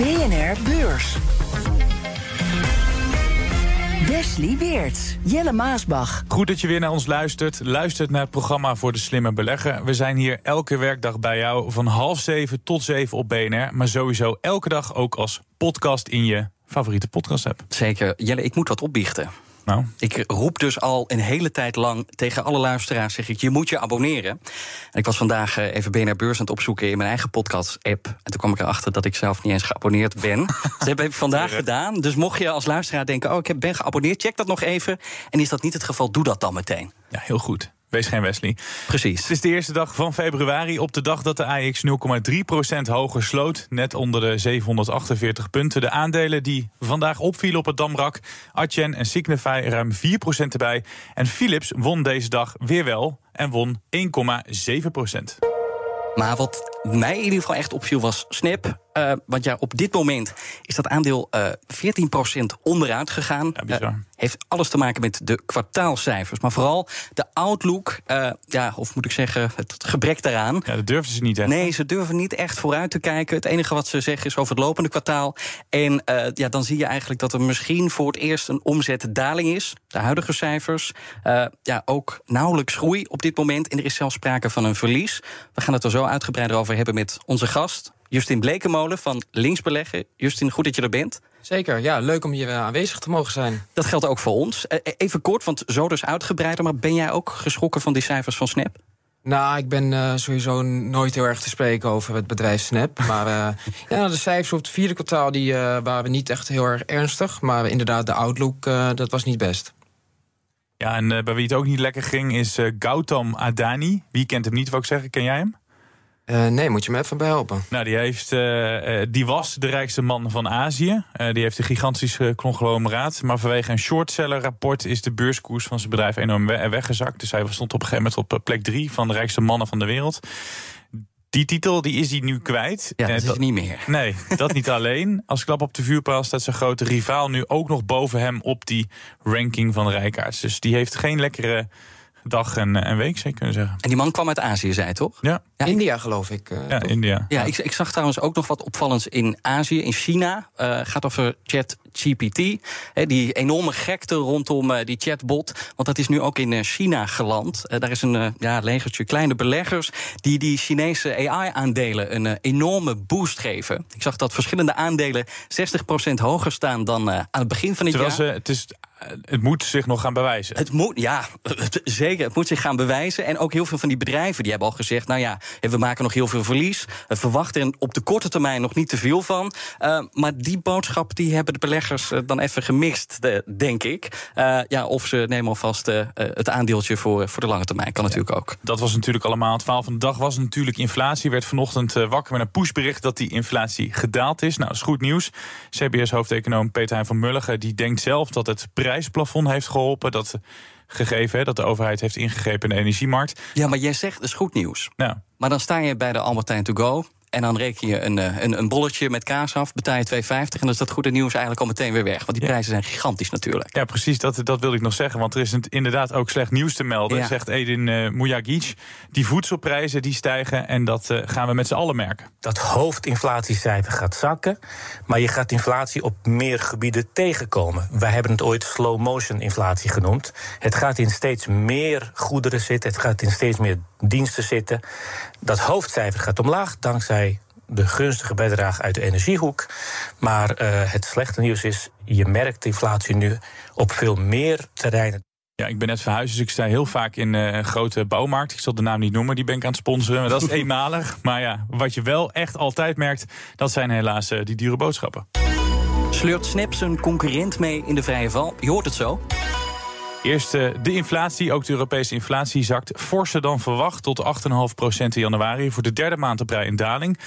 BNR Beurs. Wesley Weert, Jelle Maasbach. Goed dat je weer naar ons luistert. Luistert naar het programma voor de slimme belegger. We zijn hier elke werkdag bij jou van half zeven tot zeven op BNR. Maar sowieso elke dag ook als podcast in je favoriete podcast app. Zeker. Jelle, ik moet wat opbiechten. Nou. Ik roep dus al een hele tijd lang tegen alle luisteraars: zeg ik, je moet je abonneren. En ik was vandaag eh, even BNR Beurs aan het opzoeken in mijn eigen podcast-app. En toen kwam ik erachter dat ik zelf niet eens geabonneerd ben. dus dat heb ik vandaag gedaan. Dus mocht je als luisteraar denken: oh, ik ben geabonneerd, check dat nog even. En is dat niet het geval, doe dat dan meteen. Ja, heel goed. Wees geen Wesley. Precies. Het is de eerste dag van februari. Op de dag dat de AX 0,3% hoger sloot. Net onder de 748 punten. De aandelen die vandaag opvielen op het Damrak. Adyen en Signify ruim 4% erbij. En Philips won deze dag weer wel. En won 1,7%. Maar wat mij in ieder geval echt opviel was Snap. Uh, want ja, op dit moment is dat aandeel uh, 14% onderuit gegaan. Ja, bizar. Uh, heeft alles te maken met de kwartaalcijfers. Maar vooral de outlook, ja, of moet ik zeggen, het gebrek daaraan. Ja, dat durven ze niet echt. Nee, ze durven niet echt vooruit te kijken. Het enige wat ze zeggen is over het lopende kwartaal. En ja, dan zie je eigenlijk dat er misschien voor het eerst een omzetdaling is. De huidige cijfers. Ja, ook nauwelijks groei op dit moment. En er is zelfs sprake van een verlies. We gaan het er zo uitgebreider over hebben met onze gast. Justin Blekemolen van Linksbeleggen. Justin, goed dat je er bent. Zeker, ja, leuk om hier aanwezig te mogen zijn. Dat geldt ook voor ons. Even kort, want zo dus uitgebreider, maar ben jij ook geschrokken van die cijfers van Snap? Nou, ik ben uh, sowieso nooit heel erg te spreken over het bedrijf Snap. Maar uh, ja, de cijfers op het vierde kwartaal die, uh, waren niet echt heel erg ernstig. Maar inderdaad, de outlook, dat was niet best. Ja, en bij wie het ook niet lekker ging is Gautam Adani. Wie kent hem niet, wou ik zeggen. Ken jij hem? Uh, nee, moet je me even bij helpen. Nou, die, heeft, uh, die was de rijkste man van Azië. Uh, die heeft een gigantisch conglomeraat. Maar vanwege een shortseller rapport is de beurskoers van zijn bedrijf enorm weggezakt. Dus hij stond op een gegeven moment op plek drie van de rijkste mannen van de wereld. Die titel die is hij nu kwijt. Ja, dat is niet meer. Nee, dat niet alleen. Als klap op de vuurpaal staat zijn grote rivaal nu ook nog boven hem op die ranking van rijkaards. Dus die heeft geen lekkere dag en, en week, zou je kunnen zeggen. En die man kwam uit Azië, zei toch? Ja. ja India, geloof ik. Uh, ja, toch? India. Ja, ik, ik, zag trouwens ook nog wat opvallends in Azië, in China. Uh, gaat over ChatGPT. Die enorme gekte rondom uh, die chatbot. Want dat is nu ook in China geland. daar is een ja, legertje kleine beleggers die die Chinese AI-aandelen een enorme boost geven. Ik zag dat verschillende aandelen 60% hoger staan dan aan het begin van het Terwijl jaar. Ze, het is het moet zich nog gaan bewijzen. Het moet, ja, zeker. Het moet zich gaan bewijzen. En ook heel veel van die bedrijven die hebben al gezegd: nou ja, we maken nog heel veel verlies. We verwachten er op de korte termijn nog niet te veel van. Uh, maar die boodschap die hebben de beleggers dan even gemist, de, denk ik. Uh, ja, of ze nemen alvast uh, het aandeeltje voor, voor de lange termijn. Kan ja, natuurlijk ook. Dat was natuurlijk allemaal het verhaal van de dag. Was natuurlijk inflatie. Werd vanochtend wakker met een pushbericht dat die inflatie gedaald is. Nou, dat is goed nieuws. CBS-hoofdeconoom Peter Hein van Mulligen die denkt zelf dat het prijsplafond heeft geholpen. Dat gegeven hè, dat de overheid heeft ingegrepen in de energiemarkt. Ja, maar jij zegt dat is goed nieuws. Nou. Maar dan sta je bij de Albertijn to go. En dan reken je een, een, een bolletje met kaas af, betaal je 2,50. En dan is dat goede nieuws eigenlijk al meteen weer weg. Want die ja. prijzen zijn gigantisch natuurlijk. Ja, precies. Dat, dat wilde ik nog zeggen. Want er is inderdaad ook slecht nieuws te melden. Ja. Zegt Edin uh, Mujagic. Die voedselprijzen die stijgen. En dat uh, gaan we met z'n allen merken. Dat hoofdinflatiecijfer gaat zakken. Maar je gaat inflatie op meer gebieden tegenkomen. Wij hebben het ooit slow motion inflatie genoemd. Het gaat in steeds meer goederen zitten. Het gaat in steeds meer diensten zitten. Dat hoofdcijfer gaat omlaag dankzij de gunstige bijdrage uit de energiehoek. Maar uh, het slechte nieuws is, je merkt de inflatie nu op veel meer terreinen. Ja, ik ben net verhuisd, dus ik sta heel vaak in uh, een grote bouwmarkt. Ik zal de naam niet noemen, die ben ik aan het sponsoren. Maar dat is eenmalig. Maar ja, wat je wel echt altijd merkt, dat zijn helaas uh, die dure boodschappen. Sleurt Snap zijn concurrent mee in de vrije val? Je hoort het zo. Eerst uh, de inflatie, ook de Europese inflatie, zakt forser dan verwacht tot 8,5% in januari. Voor de derde maand op rij in daling.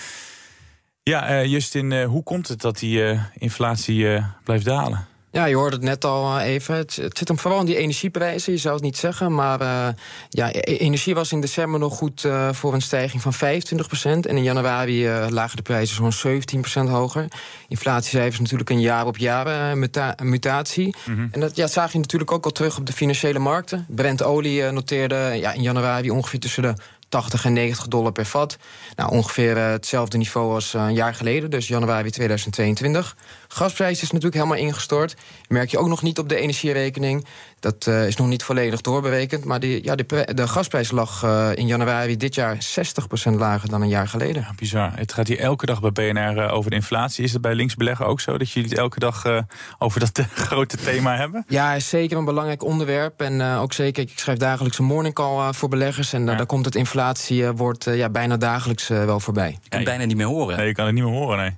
Ja, uh, Justin, uh, hoe komt het dat die inflatie blijft dalen? Ja, je hoorde het net al even. Het, het, zit hem vooral in die energieprijzen, je zou het niet zeggen. Maar uh, ja, e-, energie was in december nog goed uh, voor een stijging van 25% En in januari uh, lagen de prijzen zo'n 17% hoger. Inflatiecijfers natuurlijk een jaar op jaar muta mutatie. Mm -hmm. En dat ja, zag je natuurlijk ook al terug op de financiële markten. Brent olie noteerde ja, in januari ongeveer tussen de 80 en 90 dollar per vat. Nou, ongeveer hetzelfde niveau als een jaar geleden, dus januari 2022. Gasprijs is natuurlijk helemaal ingestort. Merk je ook nog niet op de energierekening. Dat uh, is nog niet volledig doorberekend. Maar die, ja, de, de gasprijs lag uh, in januari dit jaar 60% lager dan een jaar geleden. Ja, bizar. Het gaat hier elke dag bij BNR uh, over de inflatie. Is het bij linksbeleggen ook zo dat jullie het elke dag over dat grote thema hebben? Ja, is zeker een belangrijk onderwerp. En ook zeker, ik schrijf dagelijks een morning call voor beleggers. En ja. daar komt het inflatiewoord ja, bijna dagelijks wel voorbij. Je kan het bijna niet meer horen. Nee, je kan het niet meer horen, nee.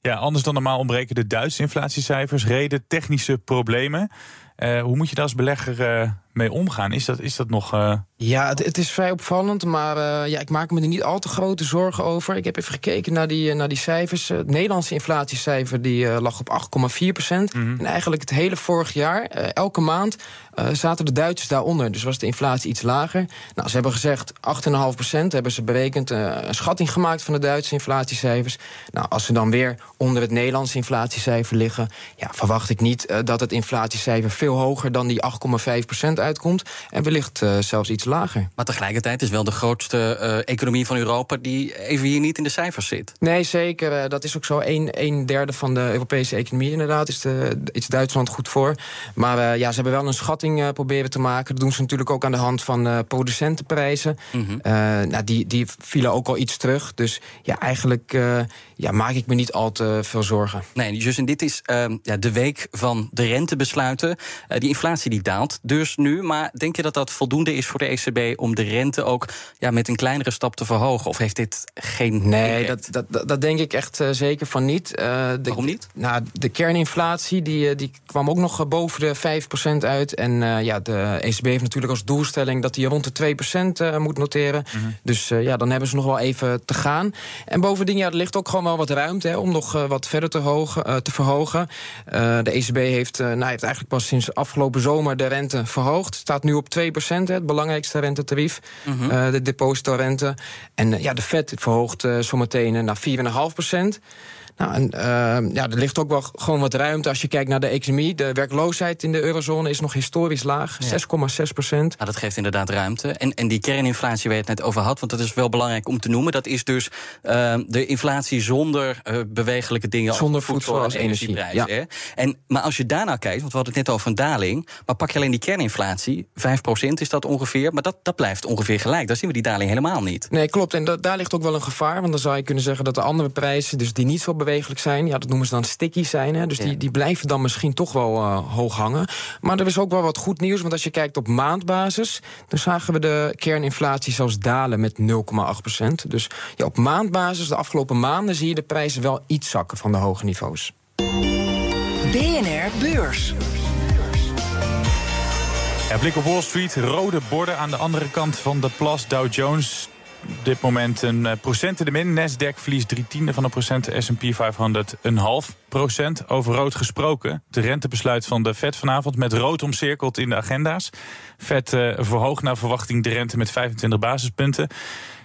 Ja, anders dan normaal ontbreken de Duitse inflatiecijfers. Reden technische problemen. Uh, hoe moet je daar als belegger uh, mee omgaan? Is dat, is dat nog. Uh... Ja, het, het, is vrij opvallend, maar ja, ik maak me er niet al te grote zorgen over. Ik heb even gekeken naar die, naar die cijfers. Het Nederlandse inflatiecijfer die, lag op 8,4 procent. Mm -hmm. En eigenlijk het hele vorig jaar, elke maand, zaten de Duitsers daaronder. Dus was de inflatie iets lager. Nou, ze hebben gezegd 8,5 procent. Hebben ze berekend, een schatting gemaakt van de Duitse inflatiecijfers. Nou, als ze dan weer onder het Nederlandse inflatiecijfer liggen, ja, verwacht ik niet dat het inflatiecijfer veel hoger dan die 8,5 procent uitkomt. En wellicht uh, zelfs iets lager. Maar tegelijkertijd is wel de grootste uh, economie van Europa die even hier niet in de cijfers zit. Nee, zeker. Uh, dat is ook zo. Een, een derde van de Europese economie inderdaad is, de, is Duitsland goed voor. Maar ja, ze hebben wel een schatting proberen te maken. Dat doen ze natuurlijk ook aan de hand van producentenprijzen. Mm -hmm. nou, die, die vielen ook al iets terug. Dus ja, eigenlijk ja, maak ik me niet al te veel zorgen. Nee, dus en dit is ehm, ja, de week van de rentebesluiten. Die inflatie die daalt dus nu. Maar denk je dat dat voldoende is voor de ECB om de rente ook ja, met een kleinere stap te verhogen? Of heeft dit geen. Nee, dat, dat, dat denk ik echt uh, zeker van niet. Uh, de, Waarom niet? Nou, de kerninflatie die, die kwam ook nog boven de 5% uit. En ja, de ECB heeft natuurlijk als doelstelling dat die rond de 2% moet noteren. Mm -hmm. Dus ja, dan hebben ze nog wel even te gaan. En bovendien, ja, er ligt ook gewoon wel wat ruimte hè, om nog wat verder te, hogen, te verhogen. De ECB heeft, nou, heeft eigenlijk pas sinds afgelopen zomer de rente verhoogd. Staat nu op 2%, hè, het belangrijkste rentetarief, mm -hmm. de depositorente. En ja, de Fed verhoogt zometeen naar 4,5%. Nou, en, uh, ja, er ligt ook wel gewoon wat ruimte als je kijkt naar de economie. De werkloosheid in de eurozone is nog historisch laag, ja. 6,6 procent. Nou, dat geeft inderdaad ruimte. En, en die kerninflatie waar je het net over had, want dat is wel belangrijk om te noemen. Dat is dus uh, de inflatie zonder uh, bewegelijke dingen zonder als voedsel, voedsel en energieprijs. Ja. Hè? En, maar als je daarnaar kijkt, want we hadden het net over een daling. Maar pak je alleen die kerninflatie, 5 procent is dat ongeveer. Maar dat, dat blijft ongeveer gelijk. Daar zien we die daling helemaal niet. Nee, klopt. En dat, daar ligt ook wel een gevaar. Want dan zou je kunnen zeggen dat de andere prijzen, dus die niet zo bewegelijk zijn. Ja, dat noemen ze dan sticky zijn. Hè. Dus ja. die, die blijven dan misschien toch wel uh, hoog hangen. Maar er is ook wel wat goed nieuws. Want als je kijkt op maandbasis, dan zagen we de kerninflatie zelfs dalen met 0,8 procent. Dus ja, op maandbasis, de afgelopen maanden, zie je de prijzen wel iets zakken van de hoge niveaus. BNR Beurs. Ja, blik op Wall Street, rode borden aan de andere kant van de plas. Dow Jones dit moment een procent in de min. Nasdaq verliest drie tiende van een procent. S&P 500 een half procent. Over rood gesproken. De rentebesluit van de Fed vanavond met rood omcirkeld in de agenda's. Fed uh, verhoogt naar verwachting de rente met 25 basispunten.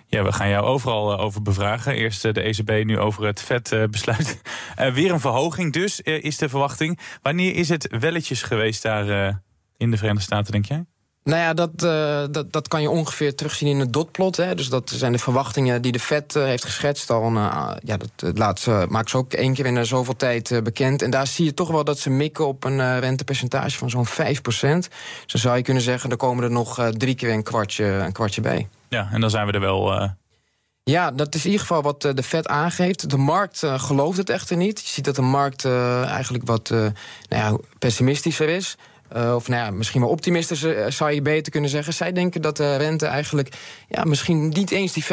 Ja, we gaan jou overal over bevragen. Eerst de ECB, nu over het Fed-besluit. Weer een verhoging dus, is de verwachting. Wanneer is het welletjes geweest daar in de Verenigde Staten, denk jij? Nou ja, dat, uh, dat, dat kan je ongeveer terugzien in het dotplot. Hè. Dus dat zijn de verwachtingen die de Fed uh, heeft geschetst. Al, uh, ja, dat laat ze, maakt ze ook één keer in zoveel tijd bekend. En daar zie je toch wel dat ze mikken op een rentepercentage van zo'n 5 procent. Dus dan zou je kunnen zeggen, er komen er nog drie keer een kwartje, een kwartje bij. Ja, en dan zijn we er wel... Ja, dat is in ieder geval wat de Fed aangeeft. De markt gelooft het echter niet. Je ziet dat de markt eigenlijk wat nou ja, pessimistischer is. Uh, of nou ja, misschien wel optimistisch uh, zou je beter kunnen zeggen. Zij denken dat de rente eigenlijk ja, misschien niet eens die 5%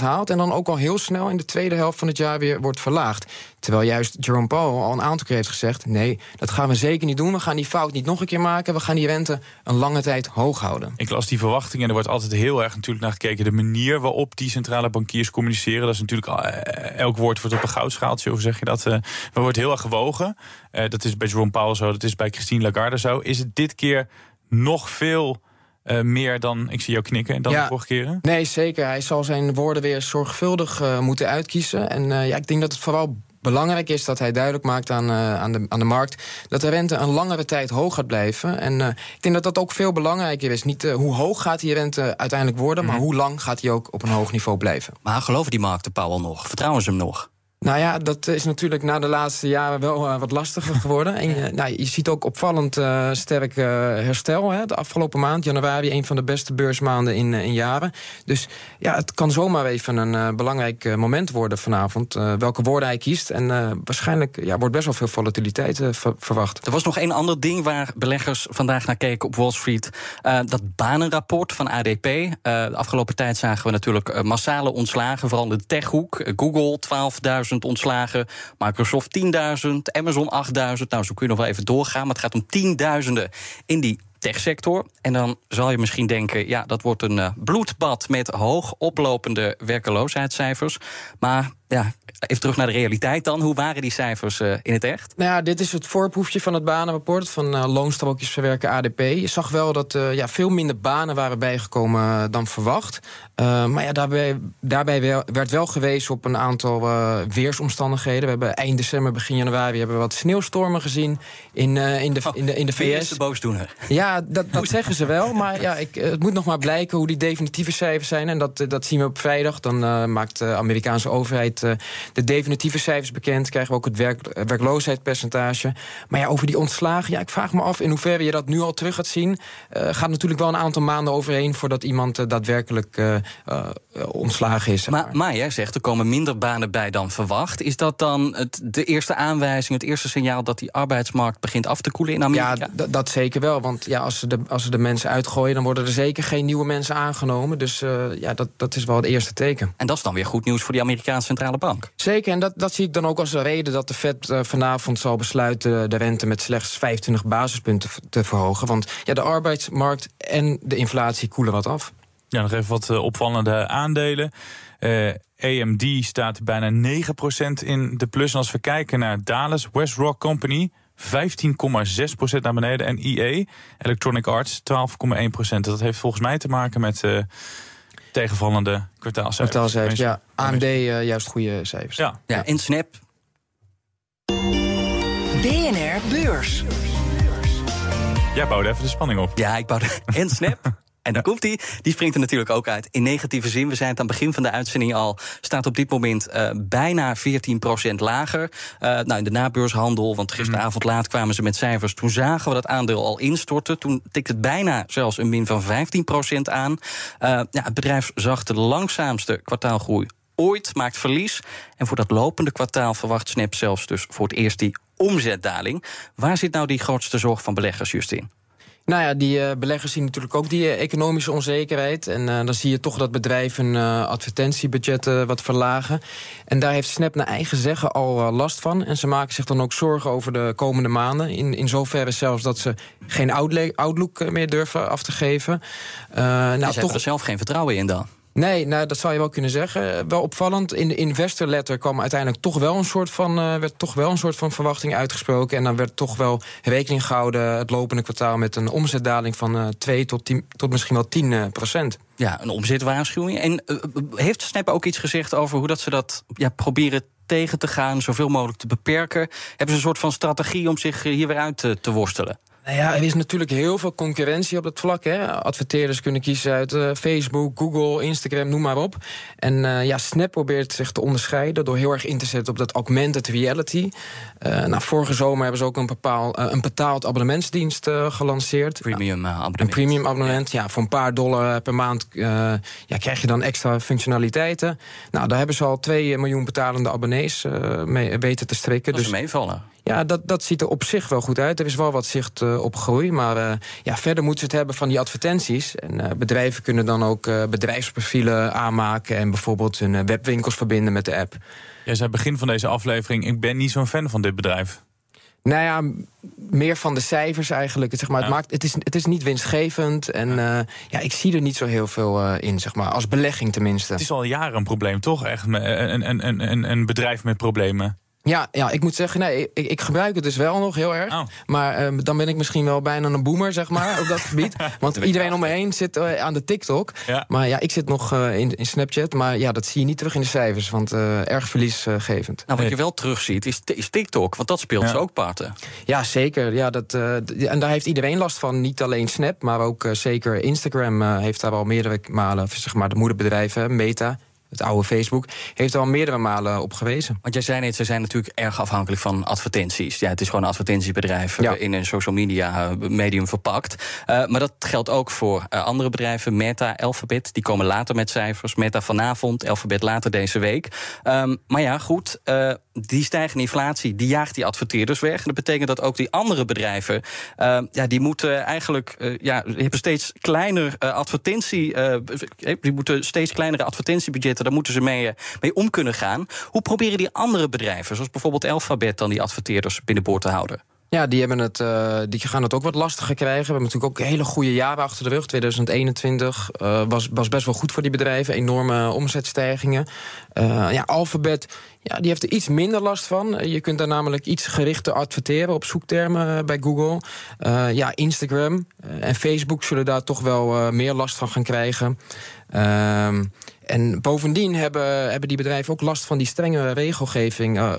haalt. En dan ook al heel snel in de tweede helft van het jaar weer wordt verlaagd. Terwijl juist Jerome Powell al een aantal keer heeft gezegd: nee, dat gaan we zeker niet doen. We gaan die fout niet nog een keer maken. We gaan die rente een lange tijd hoog houden. Ik las die verwachtingen en er wordt altijd heel erg natuurlijk naar gekeken. De manier waarop die centrale bankiers communiceren. Dat is natuurlijk eh, elk woord wordt op een goudschaaltje. Hoe zeg je dat? Uh, wordt heel erg gewogen. Uh, dat is bij Jerome Powell zo. Dat is bij Christine Lagarde zo. Is het dit keer nog veel uh, meer dan, ik zie jou knikken, dan Ja. de vorige keren? Nee, zeker. Hij zal zijn woorden weer zorgvuldig eh, moeten uitkiezen. En eh, ja, ik denk dat het vooral belangrijk is dat hij duidelijk maakt aan, eh, aan, de, aan de markt... dat de rente een langere tijd hoog gaat blijven. En eh, ik denk dat dat ook veel belangrijker is. Niet eh, hoe hoog gaat die rente uiteindelijk worden... maar hoe lang gaat die ook op een hoog niveau blijven. Maar geloven die markten Powell nog? Vertrouwen ze hem nog? Nou ja, dat is natuurlijk na de laatste jaren wel eh, wat lastiger geworden. En eh, nou, je ziet ook opvallend eh, sterk herstel. Hè, de afgelopen maand, januari, een van de beste beursmaanden in, in jaren. Dus ja, het kan zomaar even een belangrijk moment worden vanavond. welke woorden hij kiest. En waarschijnlijk ja, wordt best wel veel volatiliteit ver- verwacht. Er was nog één ander ding waar beleggers vandaag naar keken op Wall Street. Dat banenrapport van ADP. De afgelopen tijd zagen we natuurlijk massale ontslagen. Vooral in de techhoek. Google 12.000 ontslagen. Microsoft 10.000. Amazon 8.000. Nou, zo kun je nog wel even doorgaan. Maar het gaat om tienduizenden in die techsector. En dan zal je misschien denken, ja, dat wordt een eh, bloedbad met hoog oplopende werkeloosheidscijfers. Maar ja, even terug naar de realiteit dan. Hoe waren die cijfers eh, in het echt? Nou ja, dit is het voorproefje van het banenrapport van eh, loonstrookjes verwerken ADP. Je zag wel dat eh, ja, veel minder banen waren bijgekomen dan verwacht. Maar ja, daarbij, daarbij wel- werd wel gewezen op een aantal weersomstandigheden. We hebben eind december, begin januari hebben we wat sneeuwstormen gezien in, eh, in, de, in, de, in de VS. de boosdoener? Ja, dat, dat zeggen ze wel. Maar ja, ik, het moet nog maar blijken hoe die definitieve cijfers zijn. En dat, dat zien we op vrijdag. Dan maakt de Amerikaanse overheid eh, de definitieve cijfers bekend. Krijgen we ook het werk, eh, werkloosheidspercentage. Maar ja, over die ontslagen. Ja, ik vraag me af in hoeverre je dat nu al terug gaat zien. Eh gaat natuurlijk wel een aantal maanden overheen voordat iemand daadwerkelijk ontslagen is. Maar, maar jij zegt er komen minder banen bij dan verwacht. Is dat dan het, de eerste aanwijzing, het eerste signaal dat die arbeidsmarkt begint af te koelen in Amerika? Ja, dat zeker wel. Want ja, als, ze de, als ze de mensen uitgooien, dan worden er zeker geen nieuwe mensen aangenomen. Dus ja, dat, dat is wel het eerste teken. En dat is dan weer goed nieuws voor die Amerikaanse centrale bank. Zeker, en dat, dat zie ik dan ook als een reden dat de Fed eh, vanavond zal besluiten de rente met slechts 25 basispunten te verhogen. Want ja, de arbeidsmarkt en de inflatie koelen wat af. Ja, nog even wat eh, opvallende aandelen. Eh, AMD staat bijna 9% in de plus. En als we kijken naar Dallas West Rock Company, 15,6% naar beneden. En EA, Electronic Arts, 12,1%. Dat heeft volgens mij te maken met eh, tegenvallende kwartaalcijfers. Kwartaalcijfers, ja. AMD eh, juist goede cijfers. Ja, Ja, en Snap, BNR Beurs. jij bouwde even de spanning op. ja, ik bouwde. En Snap. En daar komt die. Die springt er natuurlijk ook uit. In negatieve zin, we zijn het aan het begin van de uitzending al, staat op dit moment eh, bijna 14% lager. Eh, nou, in de nabeurshandel, want gisteravond laat kwamen ze met cijfers. Toen zagen we dat aandeel al instorten. Toen tikte het bijna zelfs een min van 15% aan. Eh, ja, het bedrijf zag de langzaamste kwartaalgroei ooit, maakt verlies. En voor dat lopende kwartaal verwacht Snap zelfs dus voor het eerst die omzetdaling. Waar zit nou die grootste zorg van beleggers, Justin? Nou ja, die eh, beleggers zien natuurlijk ook die eh, economische onzekerheid. En eh, dan zie je toch dat bedrijven advertentiebudgetten wat verlagen. En daar heeft Snap naar eigen zeggen al last van. En ze maken zich dan ook zorgen over de komende maanden. In, in zoverre zelfs dat ze geen outlook meer durven af te geven. Nou, ze hebben er zelf geen vertrouwen in dan. Nee, nou, dat zou je wel kunnen zeggen. Eh, Wel opvallend. In de investor letter kwam uiteindelijk toch wel een soort van, eh, werd toch wel een soort van verwachting uitgesproken. En dan werd toch wel rekening gehouden het lopende kwartaal met een omzetdaling van eh 2 tot, 10, tot misschien wel 10 eh, procent. Ja, een omzetwaarschuwing. En heeft Snap ook iets gezegd over hoe dat ze dat ja, proberen tegen te gaan, zoveel mogelijk te beperken? Hebben ze een soort van strategie om zich hier weer uit te, te worstelen? Nou ja, er is natuurlijk heel veel concurrentie op dat vlak. Hè. Adverteerders kunnen kiezen uit eh, Facebook, Google, Instagram, noem maar op. En eh, ja, Snap probeert zich te onderscheiden door heel erg in te zetten op dat augmented reality. Eh nou, vorige zomer hebben ze ook een, bepaal, een betaald abonnementsdienst gelanceerd. Premium eh, Een abonnement. premium abonnement, ja, voor een paar dollar per maand ja, krijg je dan extra functionaliteiten. Nou, daar hebben ze al 2 miljoen betalende abonnees mee weten te strikken. Dat is Dus meevallen. Ja, dat, dat ziet er op zich wel goed uit. Er is wel wat zicht uh, op groei. Maar uh, ja, verder moeten ze het hebben van die advertenties. En uh, bedrijven kunnen dan ook bedrijfsprofielen aanmaken... en bijvoorbeeld hun webwinkels verbinden met de app. Jij zei begin van deze aflevering... ik ben niet zo'n fan van dit bedrijf. Nou ja, meer van de cijfers eigenlijk. Zeg maar, het, maakt, het, is, het is niet winstgevend. En ja. ja ik zie er niet zo heel veel in, zeg maar. Als belegging tenminste. Het is al jaren een probleem, toch? Echt een, een, een, een bedrijf met problemen. Ja, ja, ik moet zeggen, nee, ik, ik gebruik het dus wel nog heel erg. Oh. Maar uh, dan ben ik misschien wel bijna een boomer, zeg maar, op dat gebied. Want iedereen om me heen zit uh, aan de TikTok. Ja. Maar ja, ik zit nog uh, in, in Snapchat. Maar ja, dat zie je niet terug in de cijfers, want erg verliesgevend. Nou, wat je wel terugziet is, is TikTok, want dat speelt ja. ook parten. Ja, zeker. Ja, dat, en daar heeft iedereen last van. Niet alleen Snap, maar ook zeker Instagram heeft daar al meerdere malen, zeg maar, de moederbedrijven, Meta het oude Facebook, heeft er al meerdere malen op gewezen. Want jij zei net, ze zijn natuurlijk erg afhankelijk van advertenties. Ja, het is gewoon een advertentiebedrijf ja. in een social media eh, medium verpakt. Uh, maar dat geldt ook voor uh, andere bedrijven. Meta, Alphabet, die komen later met cijfers. Meta vanavond, Alphabet later deze week. Um, maar ja, goed, uh, die stijgende inflatie, die jaagt die adverteerders weg. En dat betekent dat ook die andere bedrijven, ja, die moeten eigenlijk, ja, die hebben steeds kleiner advertentie, die moeten steeds kleinere advertentiebudgetten daar moeten ze mee, eh, mee om kunnen gaan. Hoe proberen die andere bedrijven, zoals bijvoorbeeld Alphabet, dan die adverteerders binnenboord te houden? Ja, die, hebben het, uh, die gaan het ook wat lastiger krijgen. We hebben natuurlijk ook hele goede jaren achter de rug. 2021 uh, was, was best wel goed voor die bedrijven. Enorme omzetstijgingen. Ja, Alphabet ja, die heeft er iets minder last van. Je kunt daar namelijk iets gerichter adverteren op zoektermen bij Google. ja, Instagram en Facebook zullen daar toch wel meer last van gaan krijgen. Ehm, en bovendien hebben, hebben die bedrijven ook last van die strenge regelgeving, uh,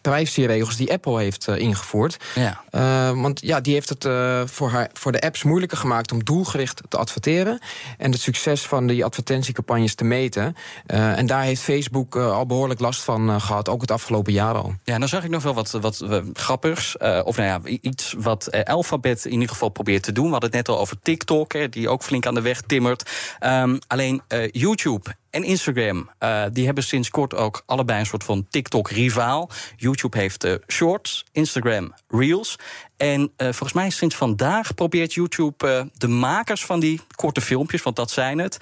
privacyregels die Apple heeft uh, ingevoerd. Ja. Uh, want ja, die heeft het voor, haar, voor de apps moeilijker gemaakt om doelgericht te adverteren en het succes van die advertentiecampagnes te meten. en daar heeft Facebook al behoorlijk last van gehad, ook het afgelopen jaar al. Ja, dan zag ik nog wel wat, wat grappigs. of nou ja, iets wat Alphabet in ieder geval probeert te doen. We hadden het net al over TikTok, hè, die ook flink aan de weg timmert. Um, alleen YouTube en Instagram. Uh, die hebben sinds kort ook allebei een soort van TikTok-rivaal. YouTube heeft uh, Shorts, Instagram Reels. En uh, volgens mij sinds vandaag probeert YouTube de makers van die korte filmpjes, want dat zijn het,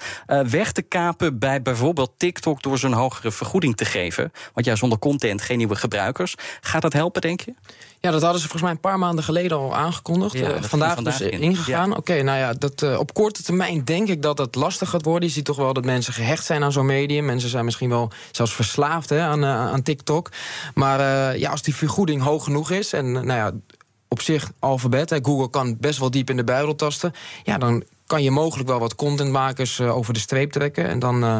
weg te kapen bij bijvoorbeeld TikTok door ze een hogere vergoeding te geven. Want ja, zonder content geen nieuwe gebruikers. Gaat dat helpen, denk je? Ja, dat hadden ze volgens mij een paar maanden geleden al aangekondigd. Ja, uh, vandaag, vandaag dus in. ingegaan. Ja. Oké, nou ja, dat, uh, op korte termijn denk ik dat het lastig gaat worden. Je ziet toch wel dat mensen gehecht zijn aan zo'n medium. Mensen zijn misschien wel zelfs verslaafd hè, aan, uh, aan TikTok. Maar ja, als die vergoeding hoog genoeg is... en nou ja, op zich alfabet, hè, Google kan best wel diep in de buidel tasten... ja, dan kan je mogelijk wel wat contentmakers uh, over de streep trekken. En dan, uh,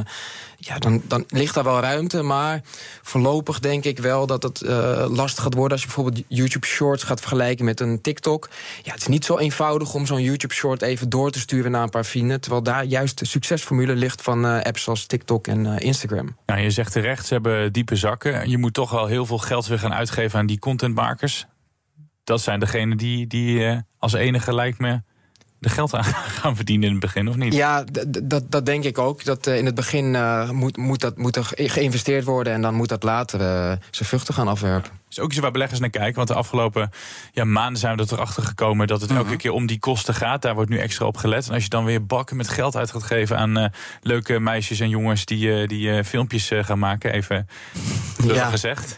ja, dan, dan ligt daar wel ruimte. Maar voorlopig denk ik wel dat het uh, lastig gaat worden... als je bijvoorbeeld YouTube Shorts gaat vergelijken met een TikTok. Ja, het is niet zo eenvoudig om zo'n YouTube Short even door te sturen naar een paar vrienden. Terwijl daar juist de succesformule ligt van apps als TikTok en Instagram. Ja, je zegt terecht, ze hebben diepe zakken. Je moet toch wel heel veel geld weer gaan uitgeven aan die contentmakers. Dat zijn degenen die, die als enige lijkt me de geld aan gaan verdienen in het begin, of niet? Ja, dat, dat denk ik ook. Dat uh, in het begin uh, moet, moet, dat, moet er geïnvesteerd worden en dan moet dat later uh, zijn vruchten gaan afwerpen. is ook iets waar beleggers naar kijken. Want de afgelopen ja, maanden zijn we erachter gekomen dat het elke mhm. keer om die kosten gaat. Daar wordt nu extra op gelet. En als je dan weer bakken met geld uit gaat geven aan leuke meisjes en jongens die, die filmpjes gaan maken, even ja. gezegd.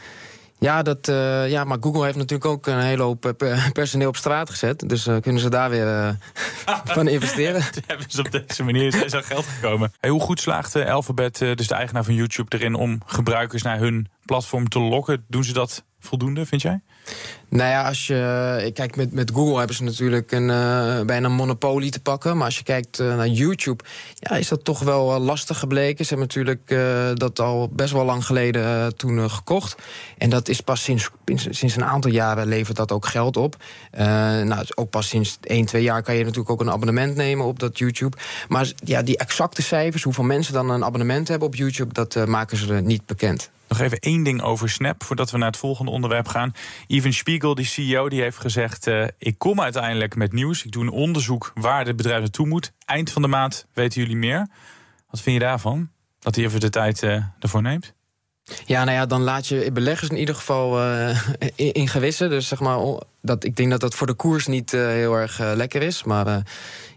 Ja, dat, uh, ja, maar Google heeft natuurlijk ook een hele hoop eh, personeel op straat gezet. Dus uh, kunnen ze daar weer van investeren. hebben ze op deze manier zijn geld gekomen. Hoe goed slaagt Alphabet, dus de eigenaar van YouTube, erin om gebruikers naar hun platform te lokken? Doen ze dat voldoende, vind jij? Nou ja, als je kijkt met, met Google hebben ze natuurlijk een uh, bijna monopolie te pakken. Maar als je kijkt uh, naar YouTube, ja, is dat toch wel uh, lastig gebleken. Ze hebben natuurlijk dat al best wel lang geleden toen gekocht. En dat is pas sinds, sinds een aantal jaren levert dat ook geld op. nou, ook pas sinds 1, 2 jaar kan je natuurlijk ook een abonnement nemen op dat YouTube. Maar ja, die exacte cijfers, hoeveel mensen dan een abonnement hebben op YouTube, dat maken ze niet bekend. Nog even één ding over Snap, voordat we naar het volgende onderwerp gaan. Even Spiegel, die CEO, die heeft gezegd... Uh, ik kom uiteindelijk met nieuws. Ik doe een onderzoek waar het bedrijf naartoe moet. Eind van de maand weten jullie meer. Wat vind je daarvan? Dat hij even de tijd uh, ervoor neemt? Ja, nou ja, dan laat je beleggers in ieder geval uh, in, in, gewissen. Dus zeg maar, dat, ik denk dat dat voor de koers niet uh, heel erg uh, lekker is. Maar, nee,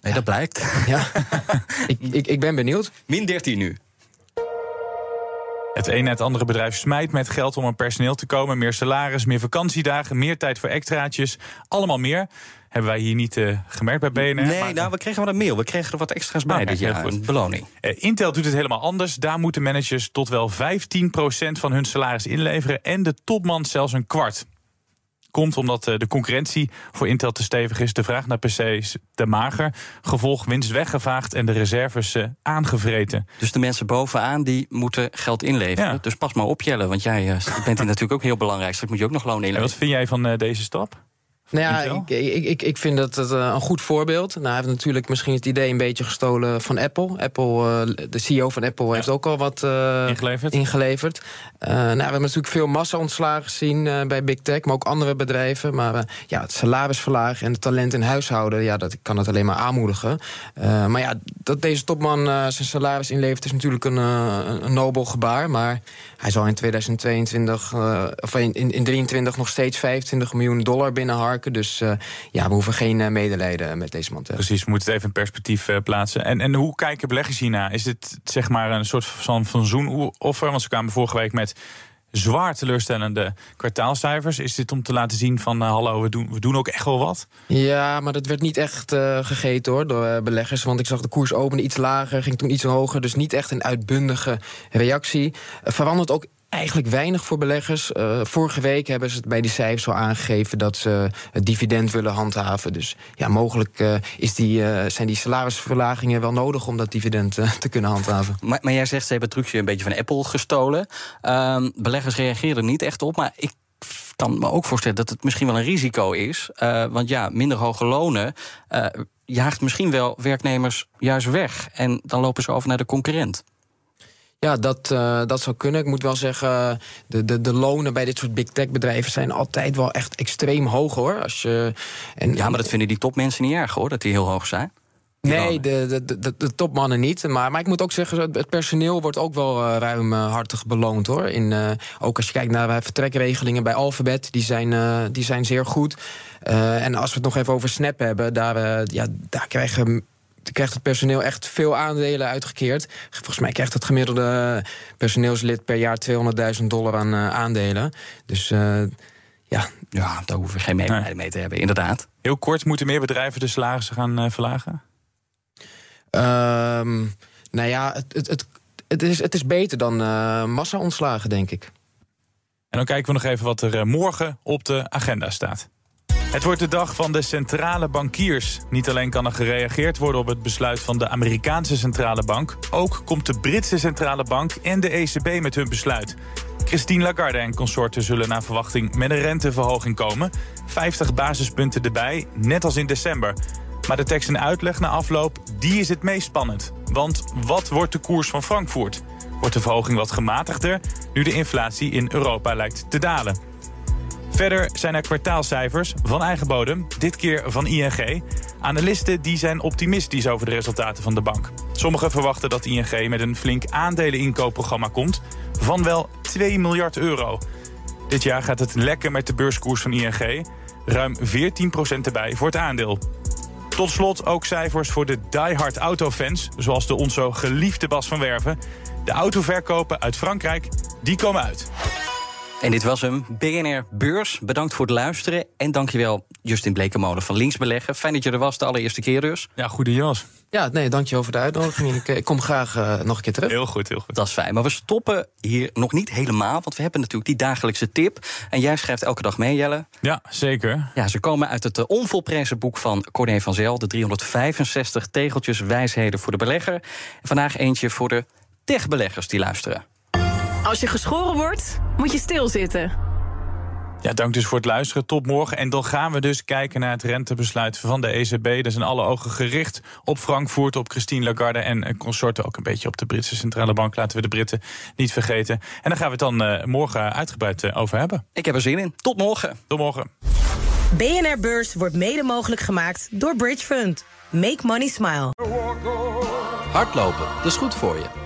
ja. dat blijkt. Ja, ik, ik, ik ben benieuwd. Min 13 nu. Het een na het andere bedrijf smijt met geld om aan personeel te komen. Meer salaris, meer vakantiedagen, meer tijd voor extraatjes. Allemaal meer. Hebben wij hier niet uh, gemerkt bij BNR? Nee, maar, nou, we kregen wel een mail. We kregen er wat extra's bij okay, dit jaar. Een beloning. Uh, Intel doet het helemaal anders. Daar moeten managers tot wel 15% van hun salaris inleveren. En de topman zelfs een kwart komt omdat uh, de concurrentie voor Intel te stevig is. De vraag naar PC's te mager. Gevolg winst weggevaagd en de reserves uh, aangevreten. Dus de mensen bovenaan die moeten geld inleveren. Ja. Dus pas maar op, Jelle. Want jij uh, bent hier natuurlijk ook heel belangrijk. Straks moet je ook nog loon inleveren. En wat vind jij van deze stap? Nou ja, ik, ik, ik, ik vind dat het een goed voorbeeld. Nou, hij heeft natuurlijk misschien het idee een beetje gestolen van Apple. Apple de CEO van Apple heeft ook al wat uh, ingeleverd. ingeleverd. Uh, nou, we hebben natuurlijk veel massa-ontslagen gezien uh, bij Big Tech, maar ook andere bedrijven. Maar ja, het salaris verlagen en het talent in huishouden, ja, dat kan het alleen maar aanmoedigen. maar ja, dat deze topman zijn salaris inlevert is natuurlijk een, een, nobel gebaar. Maar hij zal in 2022 of in, in, in 23 nog steeds 25 miljoen dollar binnenharken. Dus uh, ja, we hoeven geen uh, medelijden met deze man te Precies, we moeten het even in perspectief plaatsen. En, en hoe kijken beleggers hierna? Is dit zeg maar een soort van, van zoenoffer? Want ze kwamen vorige week met zwaar teleurstellende kwartaalcijfers. Is dit om te laten zien van hallo, we doen, we doen ook echt wel wat? Ja, maar dat werd niet echt uh, gegeten hoor, door uh, beleggers. Want ik zag de koers openen iets lager, ging toen iets hoger. Dus niet echt een uitbundige reactie. Verandert ook eigenlijk weinig voor beleggers. Uh, vorige week hebben ze het bij die cijfers al aangegeven dat ze het dividend willen handhaven. Dus ja, mogelijk uh, is die, uh, zijn die salarisverlagingen wel nodig om dat dividend te kunnen handhaven. Maar, maar, jij zegt ze hebben het trucje een beetje van Apple gestolen. Uh, beleggers reageren er niet echt op, maar ik kan me ook voorstellen dat het misschien wel een risico is. want ja, minder hoge lonen jaagt misschien wel werknemers juist weg. En dan lopen ze over naar de concurrent. Ja, dat, uh, dat zou kunnen. Ik moet wel zeggen, de, de, de lonen bij dit soort big tech bedrijven zijn altijd wel echt extreem hoog hoor. Als je, en, ja, maar dat vinden die topmensen niet erg hoor, dat die heel hoog zijn. Nee, de, de, de, de, topmannen niet. Maar, maar ik moet ook zeggen, het personeel wordt ook wel uh, ruimhartig beloond hoor. In, uh, ook als je kijkt naar vertrekregelingen bij Alphabet, die zijn, uh, die zijn zeer goed. en als we het nog even over Snap hebben, daar, ja, daar krijgen krijgt het personeel echt veel aandelen uitgekeerd. Volgens mij krijgt het gemiddelde personeelslid per jaar 200.000 dollar aan uh, aandelen. Dus uh, ja. Ja, daar hoeven we geen medelijden mee te hebben, inderdaad. Heel kort, moeten meer bedrijven de salarissen gaan uh, verlagen? Um, nou ja, het, het, het, het, is, het is beter dan massa-ontslagen, denk ik. En dan kijken we nog even wat er morgen op de agenda staat. Het wordt de dag van de centrale bankiers. Niet alleen kan er gereageerd worden op het besluit van de Amerikaanse centrale bank, ook komt de Britse centrale bank en de ECB met hun besluit. Christine Lagarde en consorten zullen naar verwachting met een renteverhoging komen. 50 basispunten erbij, net als in december. Maar de tekst en uitleg na afloop, die is het meest spannend. Want wat wordt de koers van Frankfurt? Wordt de verhoging wat gematigder, nu de inflatie in Europa lijkt te dalen? Verder zijn er kwartaalcijfers van eigen bodem, dit keer van ING. Analisten die zijn optimistisch over de resultaten van de bank. Sommigen verwachten dat ING met een flink aandeleninkoopprogramma komt van wel 2 miljard euro. Dit jaar gaat het lekker met de beurskoers van ING. Ruim 14% erbij voor het aandeel. Tot slot ook cijfers voor de diehard autofans, zoals de ons zo geliefde Bas van Werven. De autoverkopen uit Frankrijk, die komen uit. En dit was hem, BNR Beurs. Bedankt voor het luisteren. En dankjewel Justin Blekemolen van Linksbeleggen. Fijn dat je er was, de allereerste keer dus. Ja, goede Jos. Ja, nee, dankjewel voor de uitnodiging. Ik, ik kom graag uh, nog een keer terug. Heel goed, heel goed. Dat is fijn. Maar we stoppen hier nog niet helemaal. Want we hebben natuurlijk die dagelijkse tip. En jij schrijft elke dag mee, Jelle. Ja, zeker. Ja, ze komen uit het uh, onvolprezen boek van Corné van Zel. De 365 tegeltjes wijsheden voor de belegger. En vandaag eentje voor de techbeleggers die luisteren. Als je geschoren wordt, moet je stilzitten. Ja, dank dus voor het luisteren. Tot morgen. En dan gaan we dus kijken naar het rentebesluit van de ECB. Er zijn alle ogen gericht op Frankfurt, op Christine Lagarde en consorten. Ook een beetje op de Britse Centrale Bank. Laten we de Britten niet vergeten. En daar gaan we het dan uh, morgen uitgebreid uh, over hebben. Ik heb er zin in. Tot morgen. Tot morgen. BNR Beurs wordt mede mogelijk gemaakt door Bridge Fund. Make money smile. Hardlopen, dat is goed voor je.